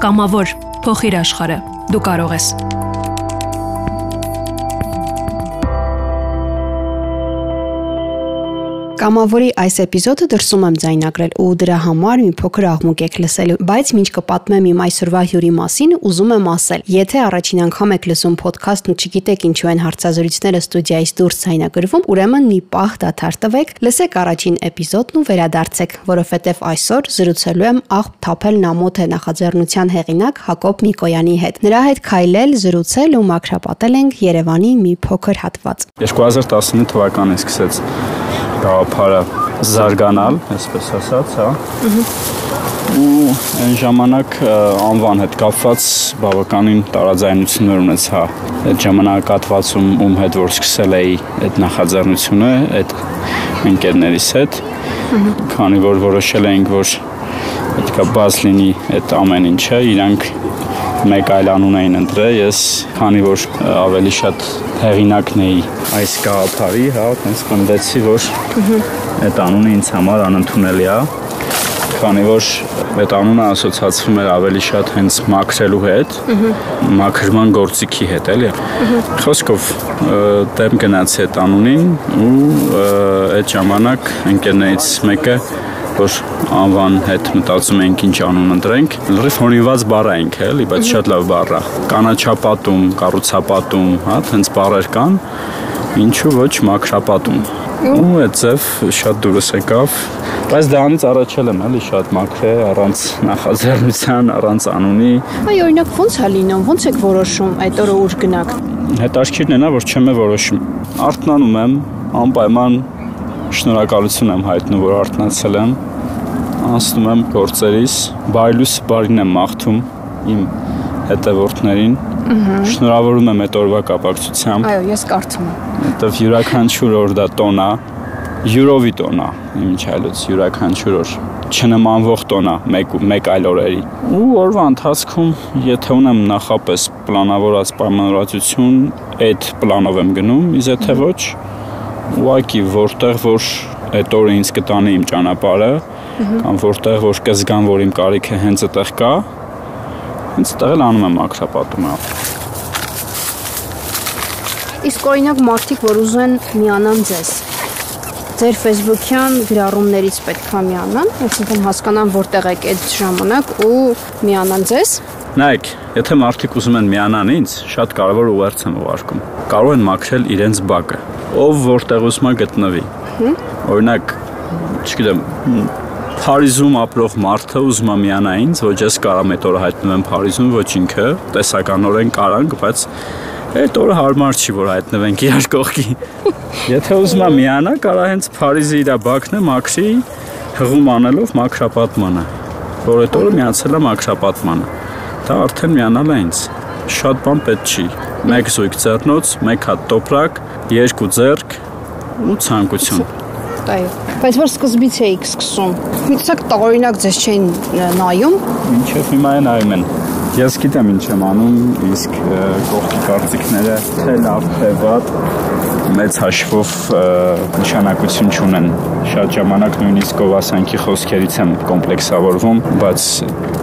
Կամավոր փոխիր աշխարհը։ Դու կարող ես։ Կամավորի այս էպիզոդը դրսում եմ ձայնագրել ու դրա համար մի փոքր աղմուկ եք լսելու, բայց ինչ կպատմեմ իմ այսօրվա հյուրի մասին, ուզում եմ ասել, եթե առաջին անգամ եք լսում ոդքասթն ու չգիտեք ինչու են հարցազրույցները ստուդիայից դուրս ձայնագրվում, ուրեմն մի պահ դադար տվեք, լսեք առաջին էպիզոդն ու վերադարձեք, որովհետև այսօր զրուցելու եմ աղբ թափել նամոթ է նախաձեռնության հեղինակ Հակոբ Նիկոյանի հետ։ Նրա հետ քայլել, զրուցել ու մակրապատել ենք Երևանի մի փոքր հատված։ 2019 թվականին սկսեց գաղափարը զարգանալ, այսպես ասած, հա։ Ու այն ժամանակ անվան հետ կապված բավականին տարաձայնություններ ունեցա այդ ժամանակահատվածում ում հետ որ սկսել էի այդ նախաձեռնությունը այդ ընկերներիս հետ քանի որ որոշել էինք որ պետքա բաց լինի այդ ամեն ինչը իրանք մեկ այլ անուն էին ընտրել ես քանի որ ավելի շատ հեղինակն էի այս գաղափարի, հա, տենց խնդեցի, որ այդ անունը ինձ համար անընդունելի է, քանի որ այդ անունը ասոցացվում էր ավելի շատ հենց մաքրելու հետ, մաքրման գործիքի հետ, էլի։ Խոսքով դեմ գնացի այդ անունին ու այդ ժամանակ ընկերներից մեկը որ անվան հետ մտածում ենք ինչ անուն ընտրենք։ Լրիվ հորինված բառ ենք, էլի, բայց շատ լավ բառ է։ Կանաչապատում, կառուցապատում, հա, տենց բառեր կան, ինչու ոչ մաքրապատում։ Ու այդ ձև շատ դուրս եկավ, բայց դրանից առաջել եմ էլի շատ մաքրե առանց նախաձեռնության, առանց անունի։ Այ օրինակ ո՞նց է լինում, ո՞նց եք որոշում այդ օրը ուր գնաք։ Հետարքիրն է նա, որ չեմ որոշում։ Արթնանում եմ, անպայման շնորհակալություն եմ հայտնում, որ արթնացել եմ անցնում եմ գործերիս, բայլուս բարին եմ մաղթում իմ հետևորդներին։ Շնորհավորում եմ այդ օրվա կապակցությամբ։ Այո, ես կարծում եմ։ Որտեվ յուրաքանչյուր օր դա տոն է, յուրովի տոն է, ինչ այլոց յուրաքանչյուր օր չնմանվող տոն է մեկ մեկ այլ օրերի։ Ու օրվա ընթացքում, եթե ունեմ նախապես պլանավորած պայմանավորվածություն, այդ պլանով եմ գնում, իսկ եթե ոչ, ուղղակի որտեղ որ այդ օրը ինձ կտանի իմ ճանապարհը, որտեղ որ կզգամ, որ իմ կարիքը հենց այդտեղ կա, հենց այդտեղ էլ անում եմ ակրապատումը։ Իսկ օրինակ մարդիկ, որ ուզում են միանան ձեզ, ձեր Facebook-յան գրառումներից պետքա միանան, այսինքն հասկանան որտեղ եք այդ ժամանակ ու միանան ձեզ։ Նայեք, եթե մարդիկ ուզում են միանան ինձ, շատ կարևոր ուղերձ եմ ուղարկում։ Կարող են մաքրել իրենց բակը, ով որտեղ ուզում է գտնվի։ Օրինակ, չգիտեմ, Փարիզում ապրող մարդը ուզում է միանա ինձ, ոչ ես կարամ այդ օրը հայտնվեմ Փարիզում, ոչ ինքը, տեսականորեն կարանք, բայց այդ օրը հարմար չի, որ հայտնվենք իրար կողքի։ Եթե ուզում է միանա, կարա հենց Փարիզի իր բակն է մաքրի հղում անելով մաքրապատմանը, որ այդ օրը միացել է մաքրապատմանը։ Դա արդեն միանալ է ինձ։ Շատ բան պետք չի։ Մեկ զույգ ձեռնոց, մեկ հատ տոպրակ, երկու ձեռք ու ցանկություն այո։ Բայց որ սկզբից էիք սկսում։ Միցակ տարօրինակ ձեզ չէին նայում։ Ինչեւ հիմա են նայում են։ Ես գիտեմ ինչ եմ անում, իսկ կողքի կարծիքները թե լավ թե վատ մեծ հաշվով նշանակություն չունեն։ Շատ ժամանակ նույնիսկ գովասանքի խոսքերից եմ կոմպլեքսավորվում, բայց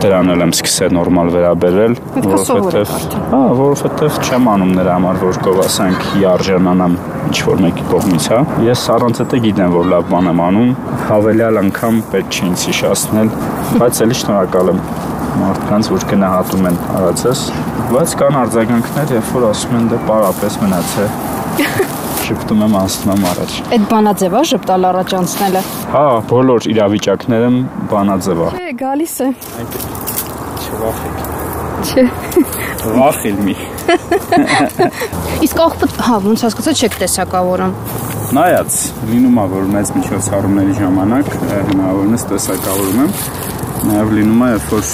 դրան էլ եմ սկսել նորմալ վերաբերել, որովհետև հա, որովհետև չեմ անում նրա համար, որ գովասանքի արժանանամ ինչ որ մեկի կողմից, հա։ Ես առանց դա գիտեմ, որ լավ բան եմ անում, հավելյալ անգամ պետք չի ինձ հիշացնել, բայց ելի շնորհակալ եմ մարդկանց, որ գնահատում են արածս, բայց կան արձագանքներ, երբ որ ասում են դե պարապես մնացե շփտում եմ անցնում եմ առաջ։ Այդ բանաձև է շփտալ առաջ անցնելը։ Հա, բոլոր իրավիճակներում բանաձև է։ Չէ, գալիս է։ Չվախեք։ Չէ։ Վախիլ մի։ Իսկ աղբը, հա, ոնց հասկացա չեք տեսակավորում։ Նայած, լինում է որ մեծ միջոցառումների ժամանակ հնարավորինս տեսակավորում եմ։ Նաև լինում է, երբ որ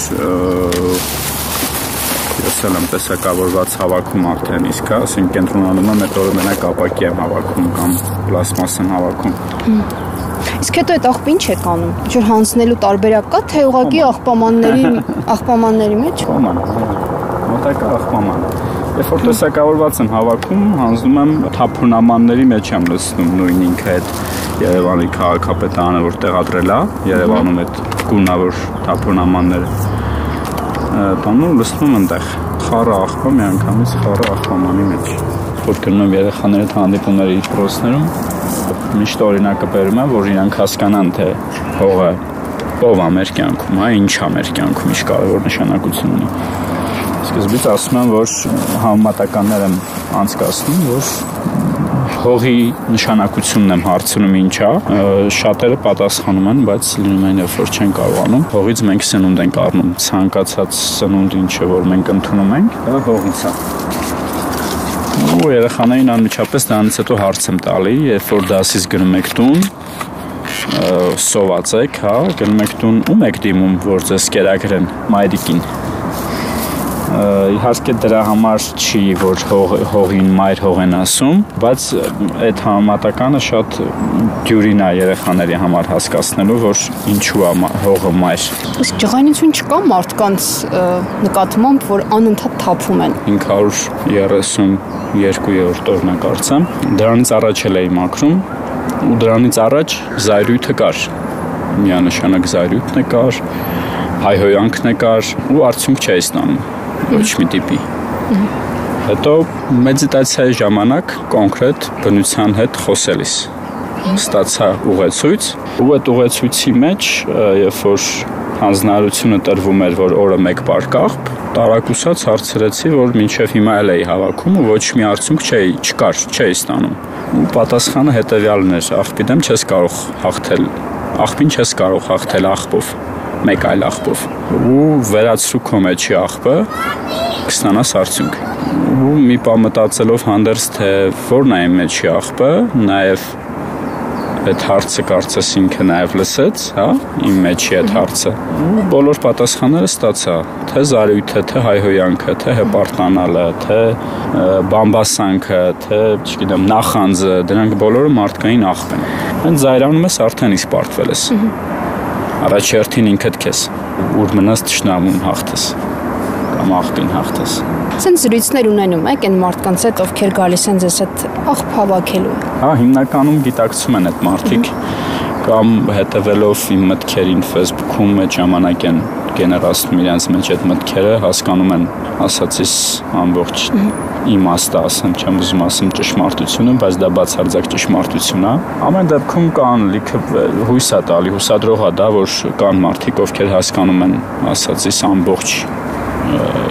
ես էլ եմ տեսակավորված հավաքում արդեն իսկ, ասենք կենտրոնանում եմ այդ օրը մենակ ապակի եմ հավաքում կամ պլաստմաս եմ հավաքում։ Իսկ հետո այդ աղբը ինչ եք անում։ Ինչ որ հանձնելու տարբերակ կա, թե ուղակի աղբամանների աղբամանների մեջ։ Աղբաման։ Մոտակա աղբաման։ Երբ որ տեսակավորված եմ հավաքում, հանձնում եմ թափունամանների մեջ եմ լցնում նույն ինքը այդ Երևանի քաղաքապետարանը, որ տեղադրել է Երևանում այդ գունավոր թափունամանները տանում լցնում այնտեղ խառը աղբա միանգամից խառը աղբամանի մեջ որ գնում երեխաների հետ հանդիպումների դրոցներում միշտ օրինակը բերում եմ որ իրանք հասկանան թե հողը ով է մեր կյանքում, հա, ինչ է մեր կյանքում, ինչ կարևոր նշանակություն ունի։ Սկզբից ասում եմ, որ համատականներ եմ անցկացնում, որ հողի նշանակությունն եմ հարցնում ինչա, շատերը պատասխանում են, բայց լինում են երբ որ չեն կարողանում։ Հողից մենք սնունդ ենք առնում, ցանկացած սնունդ ինչը որ մենք ընդունում ենք, դա հողից է ու երեխաներին անմիջապես դրանից հետո հարց եմ տալի, երբ որ դասից գնում եք տուն, սոված եք, հա, գնում եք տուն, ում եք դիմում, որ ձեզ կերակրեն մայրիկին իհարկե դրա համար չի որ հող, հողին մայր հող են ասում, բայց այդ համատականը շատ դյուրին է երեխաների համար հասկացնելու, որ ինչու է հողը մայր։ Իսկ ջղայնություն չկա մարդկանց նկատմամբ, որ անընդհատ թափում են։ 532-րդ օրնա կարծեմ։ Դրանից առաջ էլ էի մաքրում ու դրանից առաջ զայրույթը կար։ Միանշանակ զայրույթն է կար, հայհոյանքն է կար ու արդյունք չէի ստանում ոչ մի տիպի։ Հետո մեդիտացիայի ժամանակ կոնկրետ բնության հետ խոսելիս ստացա ուղեցույց ու այդ ուղեցույցի մեջ երբ որ հանձնարարությունը տրվում էր որ օրը մեկ բարկաղբ տարակուսած հարցրեցի որ մինչև հիմա էլ էի հավաքում ու ոչ մի արդյունք չէի չկար չէի ստանում ու պատասխանը հետեւյալն էր. Աղբի դեմ չես կարող հաղթել աղբին չես կարող հաղթել աղբով մեկ այլ աղբով ու վերացրու քո մեջի աղբը կստանաս արդյունք ու մի բան մտածելով հանդերձ թե որն է մեջի աղբը նաև այդ հարցը կարծես ինքը նաև լսեց, հա, իմ մեջի այդ հարցը։ Ու բոլոր պատասխանները ստացա, թե զարույթը, թե հայհոյանքը, թե հպարտանալը, թե բամբասանքը, թե, չգիտեմ, նախանձը, դրանք բոլորը մարդկային աղբ են։ Հենց զայրանում ես արդեն իսկ պարտվել ես։ Առաջերտին ինքդ քեզ, ուր մնաս ճշնամուն հաղթես կամ աղբին հաղթես։ Սենց զրույցներ ունենում եք այն մարդկանց հետ, ովքեր գալիս են ձեզ հետ աղբ հավաքելու։ Հա, հիմնականում գիտակցում են այդ մարդիկ կամ հետևելով իմ մտքերին Facebook-ում այդ ժամանակ են գեներացնում իրենց մեջ այդ մտքերը, հասկանում են ասացիս ամբողջ իմաստը, ասեմ, չեմ ուզում ասեմ ճշմարտությունը, բայց դա բացարձակ ճշմարտություն է։ Ամեն դեպքում կան լիքը հույս է տալի, հուսադրող է դա, որ կան մարդիկ, ովքեր հասկանում են ասացիս ամբողջ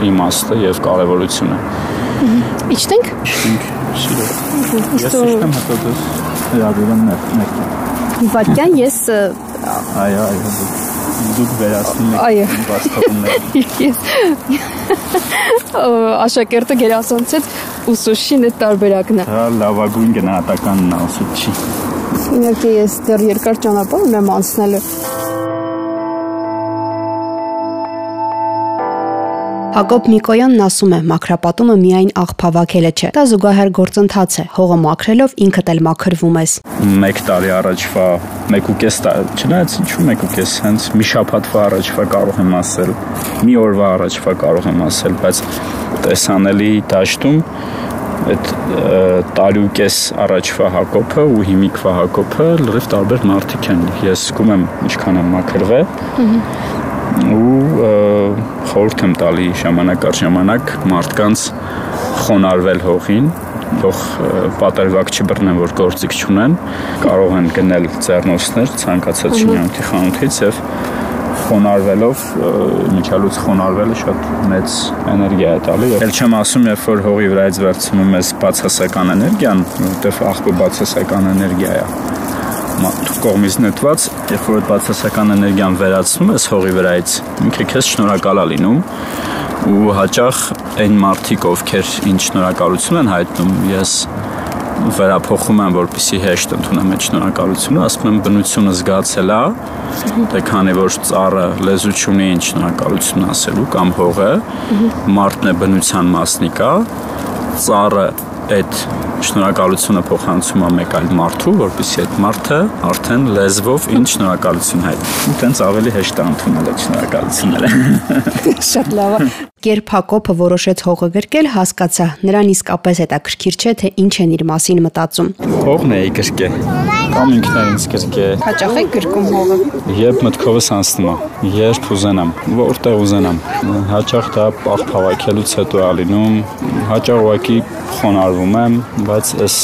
իմաստը եւ կարեւորությունը։ Իջտենք։ Իջտենք, սիրո։ Ես իջտեմ հետո դες հրավիրեմ ներք։ Վարքյան ես Այո, այո, դուք վերացնում եք բաստավորները։ Ես աշակերտը գերասանցեց ուսուցչին այդ տարբերակն է։ Դա լավագույն գնահատականն է ուսուցչի։ Իհարկե ես դեռ երկար ճանապարհ ունեմ անցնելու Հակոբ Միկոյանն ասում է, մաքրապատումը միայն աղբավակելը չէ։ Դա զուգահեռ գործընթաց է։ Հողը մաքրելով ինքդ էլ մաքրվում ես։ 1 տարի առաջվա 1.5 տարի, չնայած ինչու 1.5, հենց մի շաբաթվա առաջվա կարող եմ ասել, մի օրվա առաջվա կարող եմ ասել, բայց տեսանելի դաշտում այդ տարյուկես առաջվա Հակոբը ու հիմիկվա Հակոբը լրիվ տարբեր մարդիկ են։ Ես զգում եմ ինչքան եմ մաքրվել ու խորհուրդ եմ տալի ժամանակ առ ժամանակ մարդկանց խոնարվել հողին թող պատերվակ չբռնեն որ գործիք չունեն կարող են գնել ձեռնոցներ ցանկացած շինանքի խանութից եւ խոնարվելով միջալուց խոնարվելը շատ մեծ էներգիա է տալի։ Էլ չեմ ասում, երբ որ հողի վրայից վերցնում ես բացասական էներգիան, որտեղ աղբը բացասական էներգիա է կողմից նետված, երբ որ այդ բացասական էներգիան վերացնում ես հողի վրայից, ինքը քեզ շնորհակալ է լինում ու հաճախ այն մարդիկ, ովքեր ինչ շնորհակալություն են հայտնում, ես վերափոխում եմ, որպեսի հեշտ ընդունեմ այդ շնորհակալությունը, ասում եմ բնությունը զգացել է, թե քանի որ ծառը լեզու չունի ինչ շնորհակալություն ասելու կամ հողը, մարդն է բնության մասնիկա, ծառը այդ շնորհակալությունը փոխանցում է մեկ այլ մարդու, որպեսզի այդ մարդը արդեն լեզվով ինչ շնորհակալություն հայտնի։ Ու տենց ավելի հեշտ է ընդունել այդ շնորհակալությունները։ Շատ լավ է։ Երբ Հակոբը որոշեց հողը գրկել, հասկացա, նրան իսկապես հետաքրքիր չէ, թե ինչ են իր մասին մտածում։ Հողն է գրկել։ կամ ինքն ինձ գրկե։ Հաճախ եք գրկում հողը։ Երբ մտքովս անցնում է, երբ ուզենամ, որտեղ ուզենամ։ Հաճախ դա պահ հավաքելուց հետո է լինում, հաճախ ուղակի խոնարհվում եմ, բայց այս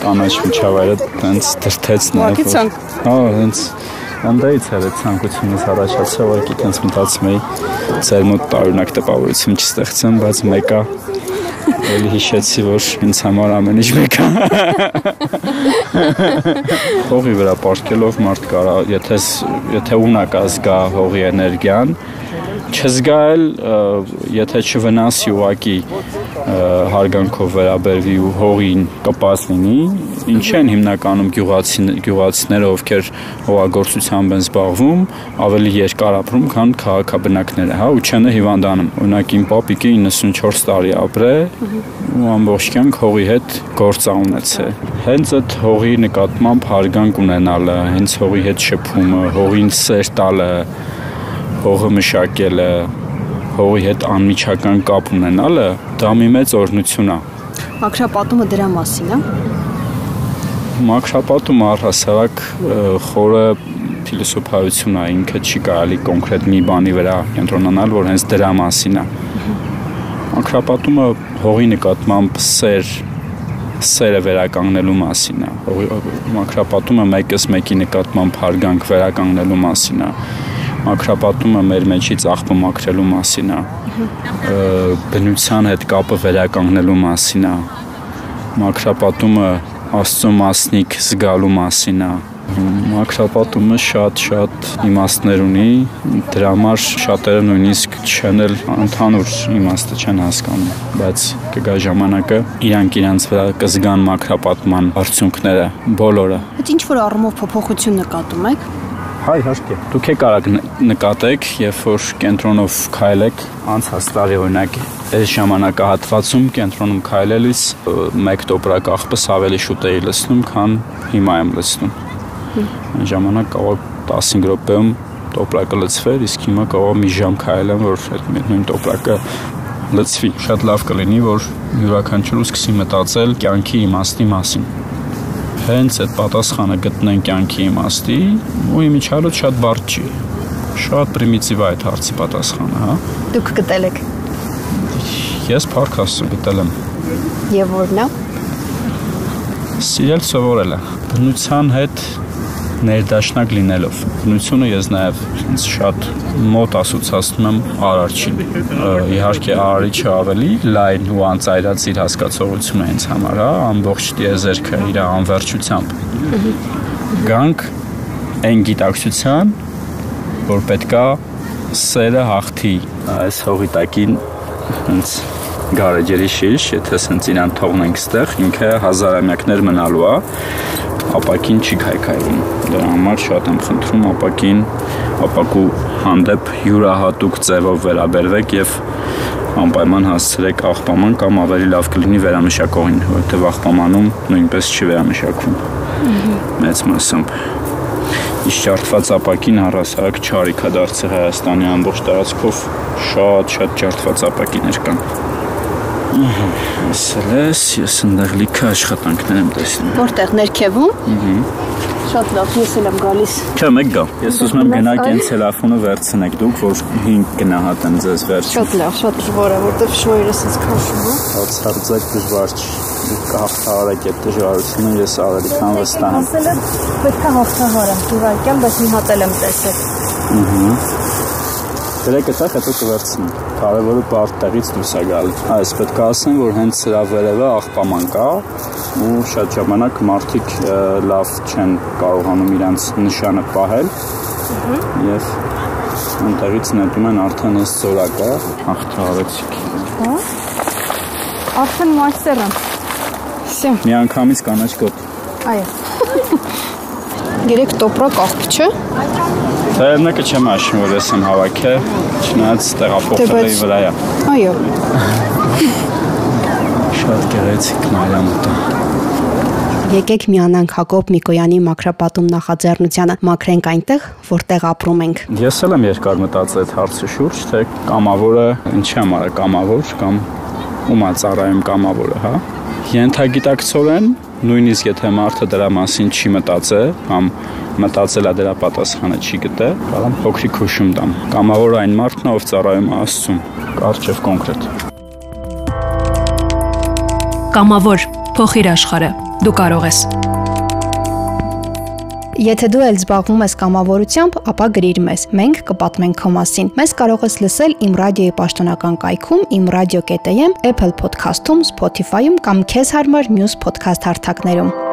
կանաչ միջավայրը տենց դրթեց նաև։ Հա, հենց Անդայից էր այդ ցանկությունից առաջացավ, ուղղակի տենց մտածում էի ծեր մոտ տարօրինակ տպավորություն չստեղծեմ, բայց մեկը Էլի հիշեցի, որ ինձ համար ամեն ինչ մեկ է։ Հողի վրա ապարկելով մարդ կարա, եթե եթե ունակ ազգա հողի էներգիան, չզգալ, եթե չվնասի ուղակի հարգանքով վերաբերվի ու հողին կպած լինի, ինչ են հիմնականում գյուղացի գյուղացիները, ովքեր հողագործությամբ են զբաղվում, ավելի երկար ապրում, քան քաղաքաբնակները, հա, ու չեն հիվանդանում։ Օրինակ իմ պապիկը 94 տարի ապրե ու ամբողջ կյանք հողի հետ գործ ունեցել։ Հենց այդ հողի նկատմամբ հարգանք ունենալը, հենց հողի հետ շփումը, հողին սեր տալը, հողը մշակելը, հողի հետ անմիջական կապ ունենալը դա մի մեծ օրհնություն է։ Մակրապատումը դրա մասին է։ Մակրապատումը առհասարակ խորը փիլիսոփայություն է, ինքը չի կարելի կոնկրետ մի բանի վրա կենտրոնանալ, որ հենց դրա մասին է։ Մակրապատումը հողի նկատմամբ սեր սերը վերականգնելու մասին է։ Մակրապատումը մեկս մեկի նկատմամբ հարգանք վերականգնելու մասին է մակրապատումը մեր մեջից աղբը մաքրելու մասին է բնության հետ կապը վերականգնելու մասին է մակրապատումը աստծո մասնիկ զգալու մասին է մակրապատումը շատ-շատ իմաստներ ունի դրա համար շատերը նույնիսկ չեն էլ ընդհանուր իմաստը չեն հասկանում բայց կգա ժամանակը իրանք իրանց վրա կզգան մակրապատման արդյունքները բոլորը Այդ ինչ որ առումով փոփոխություն նկատում եք Հա, իհարկե։ Դուք եք կարող նկատեք, երբ որ կենտրոնով քայլեք, անցած տարի օրինակ այս ժամանակահատվածում կենտրոնում քայլելիս մեկ տոպրակ աղբս ավելի շուտ էի լցնում, քան հիմա եմ լցնում։ Այն ժամանակ կարող 15 րոպեում տոպրակը լցվեր, իսկ հիմա կարող մի ժամ քայլեմ, որ այդ նույն տոպրակը լցվի։ Շատ լավ կլինի, որ յուրաքանչյուրը սկսի մտածել կյանքի իմաստի մասին հենց այդ պատասխանը գտնեն կյանքի իմաստի, ու իմիջիալոց շատ բարդ չի։ Շատ պրիմիտիվ է այդ հարցի պատասխանը, հա։ Դուք գտել եք։ Ես փառք Աստծո գտել եմ։ Եվ որն է։ Սիրել սովորելը։ Բնության հետ ներդաշնակ լինելով։ Բնությունը ես նաև շատ մոտ ասոցացնում եմ արարչին։ Իհարկե արարիչը ավելի լայն ու անծայրած իր հասկացողությունն է ինձ համար, հա, ամբողջ դիեզերքը իր անվերջությամբ։ Գանք այն գիտակցության, որ պետքա սերը հաղթի այս հողի տակին ինձ գարեջերի շիշ, եթե սենց իրան թողնենք ստեղ, ինքը հազարամյակներ մնալու է, ապակին չի քայքայվում։ Դրա համար շատ եմ խնդրում ապակին, ապակու հանդեպ յուրահատուկ ձևով վերաբերվեք եւ անպայման հասցրեք աղբաման կամ ավելի լավ կլինի վերամշակողին, որովհետեւ աղբամանում նույնպես չի վերամշակվում։ Մեծ մասամբ իշ ջարդված ապակին առասարակ չարիքա դարձել Հայաստանի ամբողջ տարածքով շատ-շատ ջարդված ապակիներ կան։ Ասել ես, ես ընդեղ լիքը աշխատանքներ եմ տեսնում։ Որտեղ ներքևում։ Ահա Շատ լավ, ես էլ եմ գալիս։ Չէ, մեկ գա։ Ես ուզում եմ գնաք այն ցելոֆոնը վերցնեք դուք, որ 5 գնահատեմ ձեզ վերջ։ Շատ լավ, շատ դժվար է, որտեղ շոյերը ասես քաշում է։ Հացարձակ դժվար չի։ Դուք կհաղթահարեք այդ դժվարությունը, ես ավելի քան վստահ եմ։ Ասել եմ, պետք է հաղթահարեմ, իվարկյան, բայց մի հատ եմ տեսել։ Ահա։ Դրեք այդտեղ հետո կվերցնեմ։ Կարևորը բարդ տեղից դուրս է գալ։ Այս պետք է ասեմ, որ հենց սրա վերևը աղբաման կա ու շատ ժամանակ մարդիկ լավ չեն կարողանում իրանց նշանը պահել։ Եվ այնտեղից նետում են արդեն այս ծորակը հաղթարեցիք։ Հա։ Արդեն մայստեր եմ։ Всё։ Մի անգամից կանաչ գոտ։ Այո։ Երեք տոպրակ աղբ չէ։ Դա մեկը չեմ աշին, որ ես եմ հավաքել, չնայած տեղափոխելի վրա է։ Այո։ Շատ գեղեցիկ մայրամուտ է։ Եկեք միանանք Հակոբ Միկոյանի մակրապատում նախաձեռնությանը մակրենք այնտեղ, որտեղ ապրում ենք։ Ես էլ եմ երկար մտածել այդ հարցի շուրջ, թե կամավորը ինչի համար է կամավոր կամ ումա ծառայում կամավորը, հա։ Ենթագիտակցորեն նույնիսկ եթե մարդը դրա մասին չի մտածե կամ մտածելա դրա պատասխանը չի գտե, կարող փոքրիկ հուշում տամ։ Կամավոր այն մարդն է, ով ծառայում Աստծուն, կարճ եւ կոնկրետ։ Կամավոր փոխիր աշխարհը։ Դու կարող ես։ Եթե դու էլ զբաղվում ես կամավորությամբ, ապա գրիր մեզ։ Մենք կպատմենք քո մասին։ Մեզ կարող ես լսել Իմ ռադիոյի պաշտոնական կայքում imradio.am, Apple Podcast-ում, Spotify-ում կամ քեզ հարմար մյուս podcast հարթակներում։